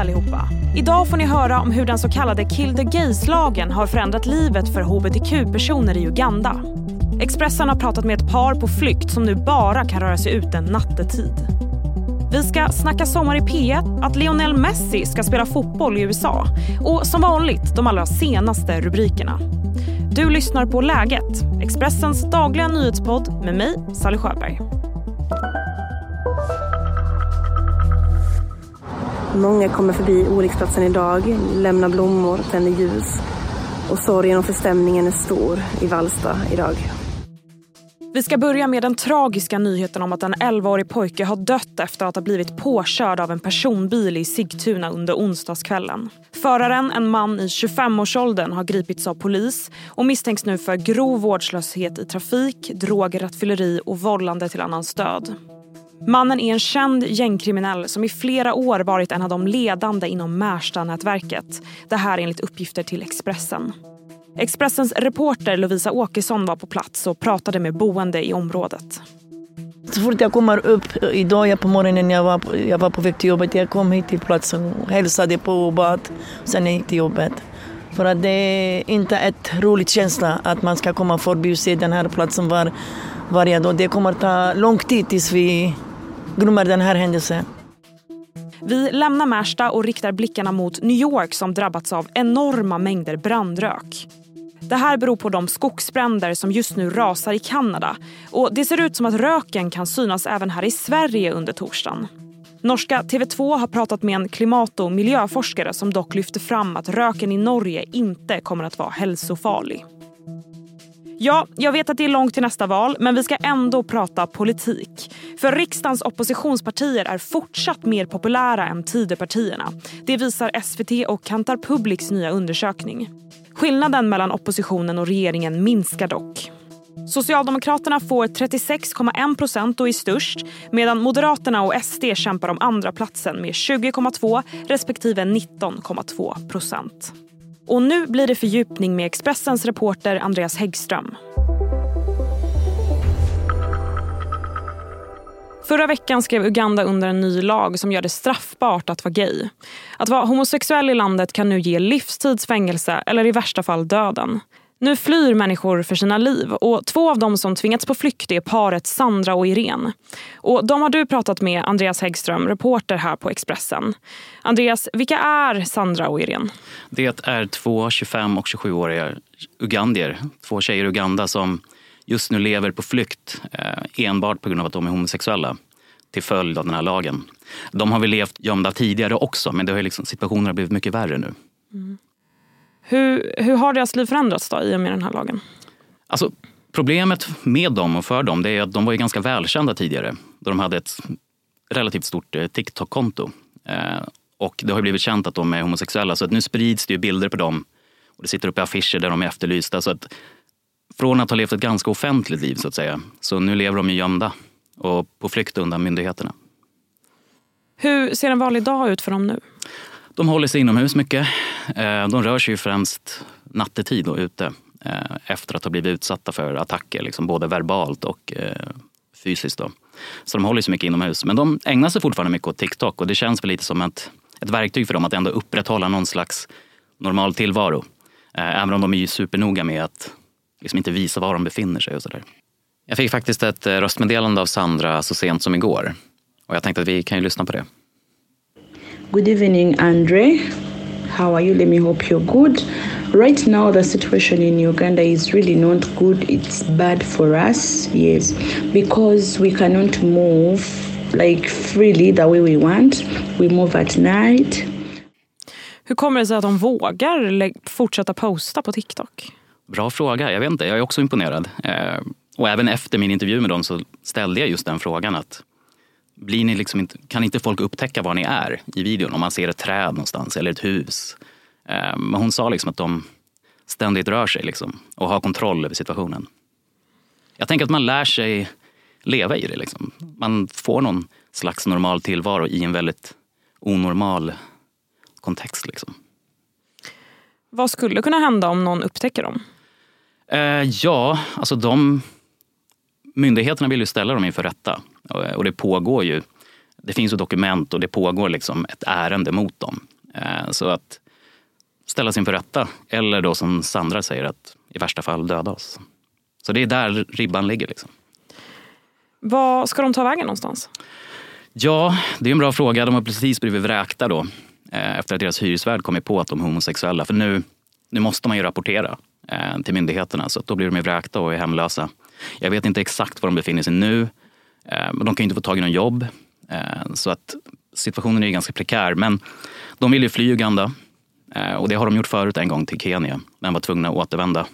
allihopa! Idag får ni höra om hur den så kallade Kill the Gays-lagen har förändrat livet för hbtq-personer i Uganda. Expressen har pratat med ett par på flykt som nu bara kan röra sig ute nattetid. Vi ska snacka sommar i P1, att Lionel Messi ska spela fotboll i USA och som vanligt de allra senaste rubrikerna. Du lyssnar på Läget, Expressens dagliga nyhetspodd med mig, Sally Sjöberg. Många kommer förbi olycksplatsen idag, lämnar blommor, tänder ljus. Och sorgen och förstämningen är stor i Vallsta idag. Vi ska börja med den tragiska nyheten om att en 11-årig pojke har dött efter att ha blivit påkörd av en personbil i Sigtuna under onsdagskvällen. Föraren, en man i 25-årsåldern, har gripits av polis och misstänks nu för grov vårdslöshet i trafik, drograttfylleri och vållande till annans död. Mannen är en känd gängkriminell som i flera år varit en av de ledande inom Märsta-nätverket. Det här enligt uppgifter till Expressen. Expressens reporter Lovisa Åkesson var på plats och pratade med boende i området. Så fort jag kommer upp, idag på morgonen jag var, jag var på väg till jobbet, jag kom hit till platsen, hälsade på och bad, sen gick till jobbet. För att det är inte ett roligt känsla att man ska komma förbi och se den här platsen var, varje dag. Det kommer ta lång tid tills vi glömmer den här händelsen. Vi lämnar Märsta och riktar blickarna mot New York som drabbats av enorma mängder brandrök. Det här beror på de skogsbränder som just nu rasar i Kanada. Och det ser ut som att röken kan synas även här i Sverige under torsdagen. Norska TV2 har pratat med en klimat och miljöforskare som dock lyfter fram att röken i Norge inte kommer att vara hälsofarlig. Ja, jag vet att det är långt till nästa val, men vi ska ändå prata politik. För riksdagens oppositionspartier är fortsatt mer populära än Tidöpartierna. Det visar SVT och Kantar Publics nya undersökning. Skillnaden mellan oppositionen och regeringen minskar dock. Socialdemokraterna får 36,1 procent och är störst medan Moderaterna och SD kämpar om andra platsen med 20,2 respektive 19,2 procent. Och nu blir det fördjupning med Expressens reporter Andreas Häggström. Förra veckan skrev Uganda under en ny lag som gör det straffbart att vara gay. Att vara homosexuell i landet kan nu ge livstidsfängelse eller i värsta fall döden. Nu flyr människor för sina liv och två av dem som tvingats på flykt är paret Sandra och Irene. Och de har du pratat med, Andreas Häggström, reporter här på Expressen. Andreas, vilka är Sandra och Irene? Det är två 25 och 27-åriga ugandier, två tjejer i Uganda som just nu lever på flykt eh, enbart på grund av att de är homosexuella till följd av den här lagen. De har väl levt gömda tidigare också men det har liksom, situationen har blivit mycket värre nu. Mm. Hur, hur har deras liv förändrats då, i och med den här lagen? Alltså, problemet med dem och för dem det är att de var ju ganska välkända tidigare. Då de hade ett relativt stort eh, TikTok-konto. Eh, och det har blivit känt att de är homosexuella så att nu sprids det bilder på dem. Och det sitter uppe affischer där de är efterlysta. Så att från att ha levt ett ganska offentligt liv så att säga, så nu lever de ju gömda och på flykt undan myndigheterna. Hur ser en vanlig dag ut för dem nu? De håller sig inomhus mycket. Eh, de rör sig ju främst nattetid och ute eh, efter att ha blivit utsatta för attacker, liksom både verbalt och eh, fysiskt. Då. Så de håller sig mycket inomhus. Men de ägnar sig fortfarande mycket åt TikTok och det känns väl lite som ett, ett verktyg för dem att ändå upprätthålla någon slags normal tillvaro. Även om de är supernoga med att liksom inte visa var de befinner sig och sådär. Jag fick faktiskt ett röstmeddelande av Sandra så sent som igår och jag tänkte att vi kan ju lyssna på det. Good evening, Andre. How are you? Let me hope you're good. Right now, the situation in Uganda is really not good. It's bad for us, yes, because we cannot move like freely the way we want. We move at night. Hur kommer det sig att de vågar fortsätta posta på TikTok? Bra fråga. Jag vet inte, jag är också imponerad. Eh, och även efter min intervju med dem så ställde jag just den frågan. att blir ni liksom inte, kan inte folk upptäcka var ni är i videon om man ser ett träd någonstans eller ett hus? Eh, men hon sa liksom att de ständigt rör sig liksom och har kontroll över situationen. Jag tänker att man lär sig leva i det. Liksom. Man får någon slags normal tillvaro i en väldigt onormal kontext. Liksom. Vad skulle kunna hända om någon upptäcker dem? Eh, ja, alltså de... Myndigheterna vill ju ställa dem inför rätta och det pågår ju det finns ju dokument och det pågår liksom ett ärende mot dem. Eh, så att ställas inför rätta eller då som Sandra säger att i värsta fall döda oss. Så det är där ribban ligger. Liksom. Vad ska de ta vägen någonstans? Ja, det är en bra fråga. De har precis blivit vräkta då eh, efter att deras hyresvärd kommit på att de är homosexuella. För nu, nu måste man ju rapportera eh, till myndigheterna så då blir de vräkta och är hemlösa. Jag vet inte exakt var de befinner sig nu. Eh, men de kan ju inte få tag i någon jobb. Eh, så att situationen är ganska prekär. Men de vill ju fly Uganda. Eh, och det har de gjort förut en gång till Kenya, men var tvungna att återvända.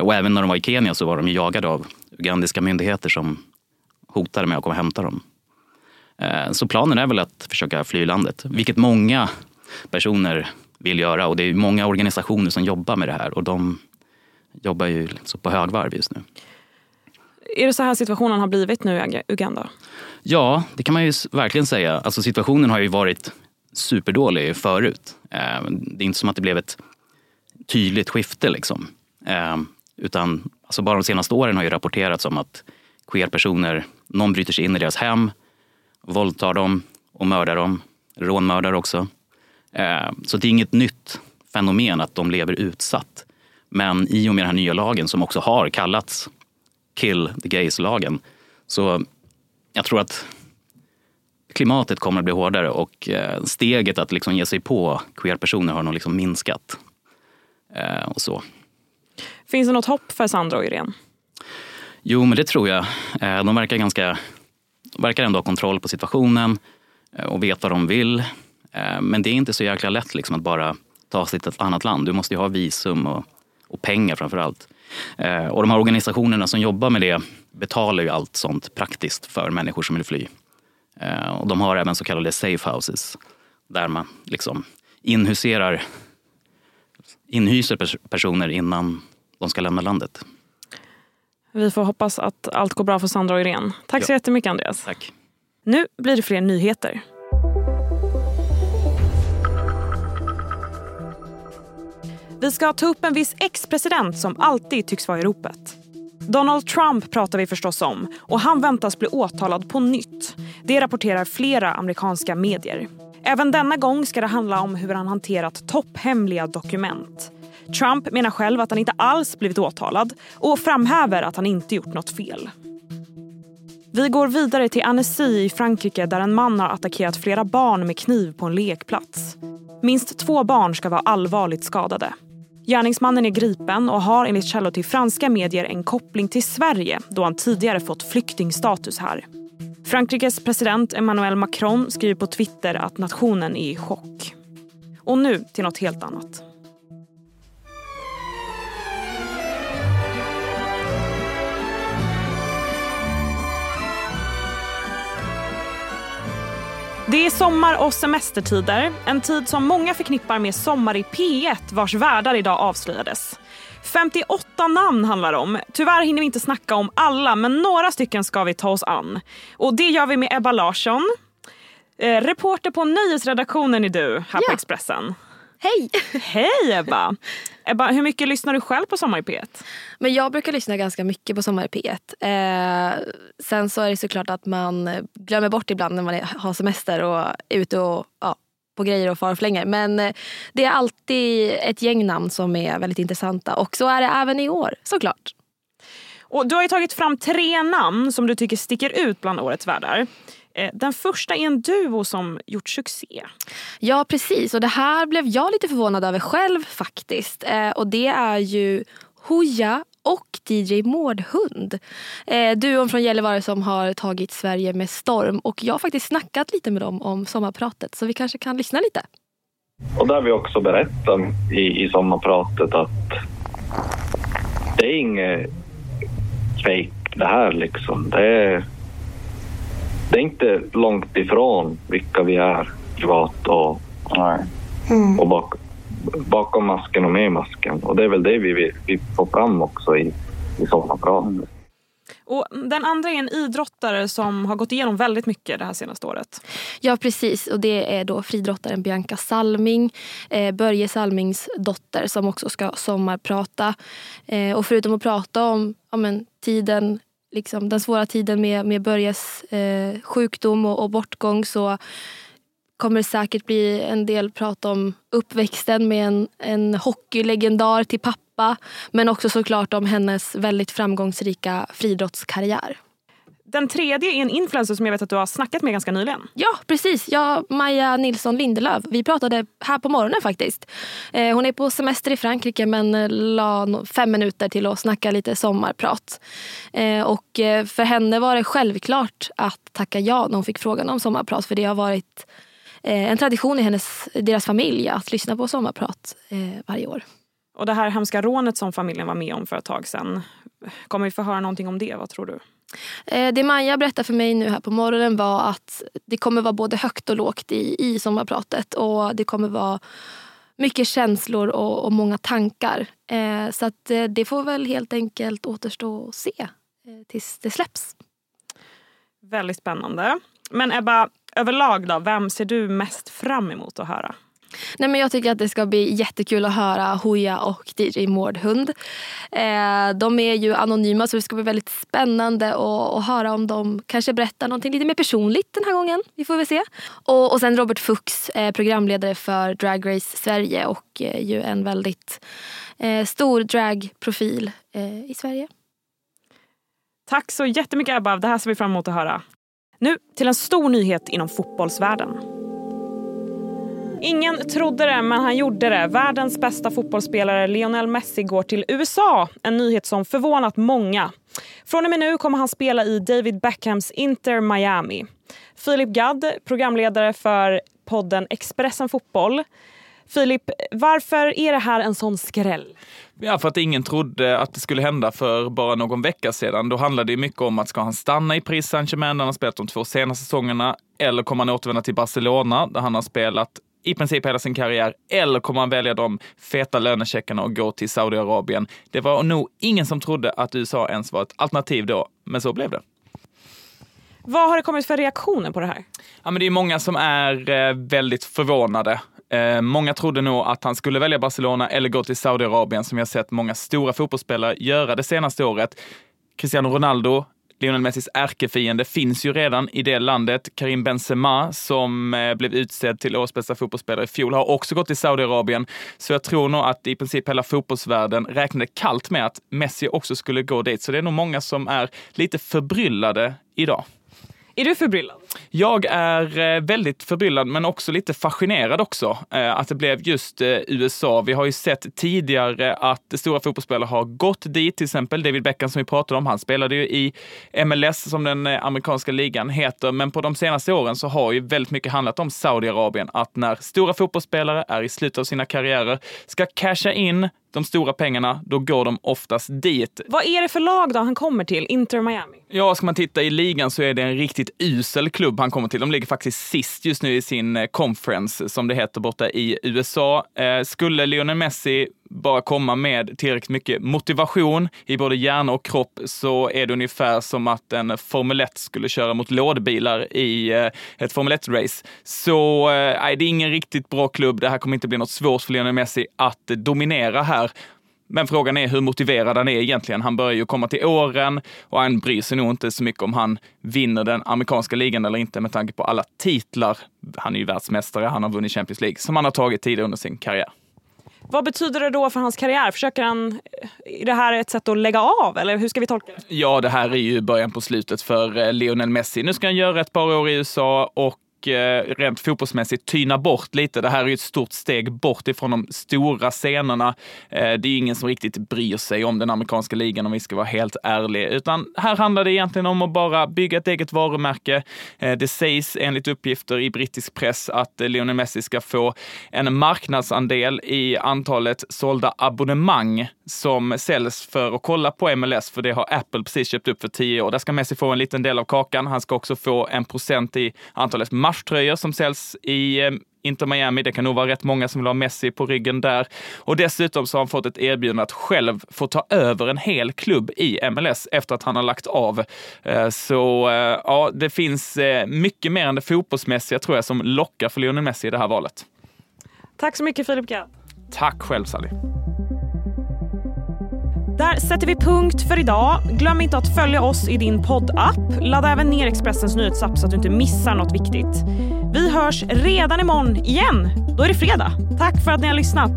Och även när de var i Kenya så var de jagade av ugandiska myndigheter som hotade med att komma och hämta dem. Så planen är väl att försöka fly landet, vilket många personer vill göra. Och det är många organisationer som jobbar med det här och de jobbar ju på högvarv just nu. Är det så här situationen har blivit nu i Uganda? Ja, det kan man ju verkligen säga. Alltså situationen har ju varit superdålig förut. Eh, det är inte som att det blev ett tydligt skifte. Liksom. Eh, utan alltså bara de senaste åren har ju rapporterats om att queerpersoner, någon bryter sig in i deras hem, våldtar dem och mördar dem. Rånmördar också. Eh, så det är inget nytt fenomen att de lever utsatt. Men i och med den här nya lagen som också har kallats Kill the Gays-lagen så jag tror att klimatet kommer att bli hårdare och steget att liksom ge sig på queer-personer har nog liksom minskat. Och så. Finns det något hopp för Sandra och Irene? Jo, men det tror jag. De verkar, ganska, de verkar ändå ha kontroll på situationen och vet vad de vill. Men det är inte så jäkla lätt liksom att bara ta sig till ett annat land. Du måste ju ha visum och, och pengar framför allt. Och de här organisationerna som jobbar med det betalar ju allt sånt praktiskt för människor som vill fly. Och de har även så kallade safe houses där man liksom inhuserar, inhyser personer innan de ska lämna landet. Vi får hoppas att allt går bra för Sandra och Irene. Tack ja. så jättemycket Andreas. Tack. Nu blir det fler nyheter. Vi ska ta upp en viss ex-president som alltid tycks vara i ropet. Donald Trump pratar vi förstås om och han väntas bli åtalad på nytt. Det rapporterar flera amerikanska medier. Även denna gång ska det handla om hur han hanterat topphemliga dokument. Trump menar själv att han inte alls blivit åtalad och framhäver att han inte gjort något fel. Vi går vidare till Annecy i Frankrike där en man har attackerat flera barn med kniv på en lekplats. Minst två barn ska vara allvarligt skadade. Gärningsmannen är gripen och har enligt källor till franska medier en koppling till Sverige då han tidigare fått flyktingstatus här. Frankrikes president Emmanuel Macron skriver på Twitter att nationen är i chock. Och nu till något helt annat. Det är sommar och semestertider. En tid som många förknippar med Sommar i P1 vars värdar idag avslöjades. 58 namn handlar om. Tyvärr hinner vi inte snacka om alla men några stycken ska vi ta oss an. Och det gör vi med Ebba Larsson. Eh, reporter på Nöjesredaktionen är du här ja. på Expressen. Hej! Hej Ebba! Ebba, hur mycket lyssnar du själv på Sommar i P1? Men jag brukar lyssna ganska mycket på Sommar i P1. Eh, sen så är det såklart att man glömmer bort ibland när man har semester och är ute och, ja, på grejer och flänger. Men eh, det är alltid ett gäng namn som är väldigt intressanta och så är det även i år såklart. Och du har tagit fram tre namn som du tycker sticker ut bland årets värdar. Eh, den första är en duo som gjort succé. Ja precis och det här blev jag lite förvånad över själv faktiskt. Eh, och det är ju Hooja och DJ Mårdhund. Eh, duon från Gällivare som har tagit Sverige med storm. Och jag har faktiskt snackat lite med dem om sommarpratet så vi kanske kan lyssna lite. Och där vi också berättat i, i sommarpratet att det är inget fejk det här liksom. Det är det är inte långt ifrån vilka vi är privat och, mm. och bak, bakom masken och med masken. Och det är väl det vi vill vi får fram också i, i sommarpratet. Och den andra är en idrottare som har gått igenom väldigt mycket det här senaste året. Ja precis och det är då fridrottaren Bianca Salming, eh, Börje Salmings dotter som också ska sommarprata. Eh, och förutom att prata om ja, men, tiden liksom, den svåra tiden med, med Börjes eh, sjukdom och, och bortgång så kommer det säkert bli en del prat om uppväxten med en, en hockeylegendar till pappa. Men också såklart om hennes väldigt framgångsrika friidrottskarriär. Den tredje är en influencer som jag vet att du har snackat med ganska nyligen. Ja, precis. Jag, Maja Nilsson Lindelöf. Vi pratade här på morgonen faktiskt. Eh, hon är på semester i Frankrike men eh, la fem minuter till att snacka lite sommarprat. Eh, och för henne var det självklart att tacka ja när hon fick frågan om sommarprat. För det har varit en tradition i hennes, deras familj att lyssna på sommarprat varje år. Och det här hemska rånet som familjen var med om för ett tag sedan. Kommer vi få höra någonting om det? Vad tror du? Eh, det Maja berättade för mig nu här på morgonen var att det kommer vara både högt och lågt i, i sommarpratet. Och det kommer vara mycket känslor och, och många tankar. Eh, så att, eh, det får väl helt enkelt återstå att se eh, tills det släpps. Väldigt spännande. Men Ebba, överlag då, vem ser du mest fram emot att höra? Nej, men jag tycker att det ska bli jättekul att höra Hooja och DJ Mårdhund. Eh, de är ju anonyma så det ska bli väldigt spännande att, att höra om de kanske berättar någonting lite mer personligt den här gången. Vi får väl se. Och, och sen Robert Fuchs, eh, programledare för Drag Race Sverige och eh, ju en väldigt eh, stor dragprofil eh, i Sverige. Tack så jättemycket Ebba, det här ser vi fram emot att höra. Nu till en stor nyhet inom fotbollsvärlden. Ingen trodde det, men han gjorde det. Världens bästa fotbollsspelare Lionel Messi går till USA. En nyhet som förvånat många. Från och med nu kommer han spela i David Beckhams Inter Miami. Filip Gadd, programledare för podden Expressen Fotboll. Filip, varför är det här en sån skräll? Ja, för att ingen trodde att det skulle hända för bara någon vecka sedan. Då handlade det mycket om att ska han stanna i Paris Saint-Germain där han spelat de två senaste säsongerna eller kommer han återvända till Barcelona där han har spelat i princip hela sin karriär eller kommer han välja de feta lönecheckarna och gå till Saudiarabien? Det var nog ingen som trodde att USA ens var ett alternativ då, men så blev det. Vad har det kommit för reaktioner på det här? Ja, men det är många som är eh, väldigt förvånade. Eh, många trodde nog att han skulle välja Barcelona eller gå till Saudiarabien som jag sett många stora fotbollsspelare göra det senaste året. Cristiano Ronaldo Lionel Messis ärkefiende finns ju redan i det landet. Karim Benzema, som eh, blev utsedd till årets bästa fotbollsspelare i fjol, har också gått till Saudiarabien. Så jag tror nog att i princip hela fotbollsvärlden räknade kallt med att Messi också skulle gå dit. Så det är nog många som är lite förbryllade idag. Är du förbryllad? Jag är eh, väldigt förbryllad, men också lite fascinerad också, eh, att det blev just eh, USA. Vi har ju sett tidigare att stora fotbollsspelare har gått dit, till exempel David Beckham som vi pratade om. Han spelade ju i MLS, som den amerikanska ligan heter, men på de senaste åren så har ju väldigt mycket handlat om Saudiarabien. Att när stora fotbollsspelare är i slutet av sina karriärer, ska casha in de stora pengarna, då går de oftast dit. Vad är det för lag då han kommer till? Inter Miami? Ja, ska man titta i ligan så är det en riktigt usel klubb han kommer till. De ligger faktiskt sist just nu i sin eh, conference, som det heter borta i USA. Eh, skulle Lionel Messi bara komma med tillräckligt mycket motivation i både hjärna och kropp så är det ungefär som att en Formel 1 skulle köra mot lådbilar i eh, ett Formel 1-race. Så eh, nej, det är ingen riktigt bra klubb. Det här kommer inte bli något svårt för Lionel Messi att dominera här. Men frågan är hur motiverad han är egentligen. Han börjar ju komma till åren och han bryr sig nog inte så mycket om han vinner den amerikanska ligan eller inte med tanke på alla titlar. Han är ju världsmästare, han har vunnit Champions League som han har tagit tidigare under sin karriär. Vad betyder det då för hans karriär? Försöker han, är det här ett sätt att lägga av eller hur ska vi tolka det? Ja, det här är ju början på slutet för eh, Lionel Messi. Nu ska han göra ett par år i USA och Eh, rent fotbollsmässigt tyna bort lite. Det här är ju ett stort steg bort ifrån de stora scenerna. Eh, det är ingen som riktigt bryr sig om den amerikanska ligan om vi ska vara helt ärliga, utan här handlar det egentligen om att bara bygga ett eget varumärke. Eh, det sägs enligt uppgifter i brittisk press att Lionel Messi ska få en marknadsandel i antalet sålda abonnemang som säljs för att kolla på MLS, för det har Apple precis köpt upp för tio år. Där ska Messi få en liten del av kakan. Han ska också få en procent i antalet matchtröjor som säljs i eh, Inter Miami. Det kan nog vara rätt många som vill ha Messi på ryggen där. Och dessutom så har han fått ett erbjudande att själv få ta över en hel klubb i MLS efter att han har lagt av. Eh, så eh, ja, det finns mycket mer än det fotbollsmässiga tror jag som lockar för Lionel Messi i det här valet. Tack så mycket Filip Gadd. Tack själv Sally. Där sätter vi punkt för idag. Glöm inte att följa oss i din poddapp. Ladda även ner Expressens nyhetsapp så att du inte missar något viktigt. Vi hörs redan imorgon igen. Då är det fredag. Tack för att ni har lyssnat.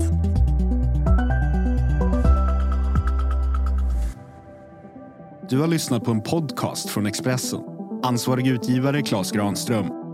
Du har lyssnat på en podcast från Expressen. Ansvarig utgivare Klas Granström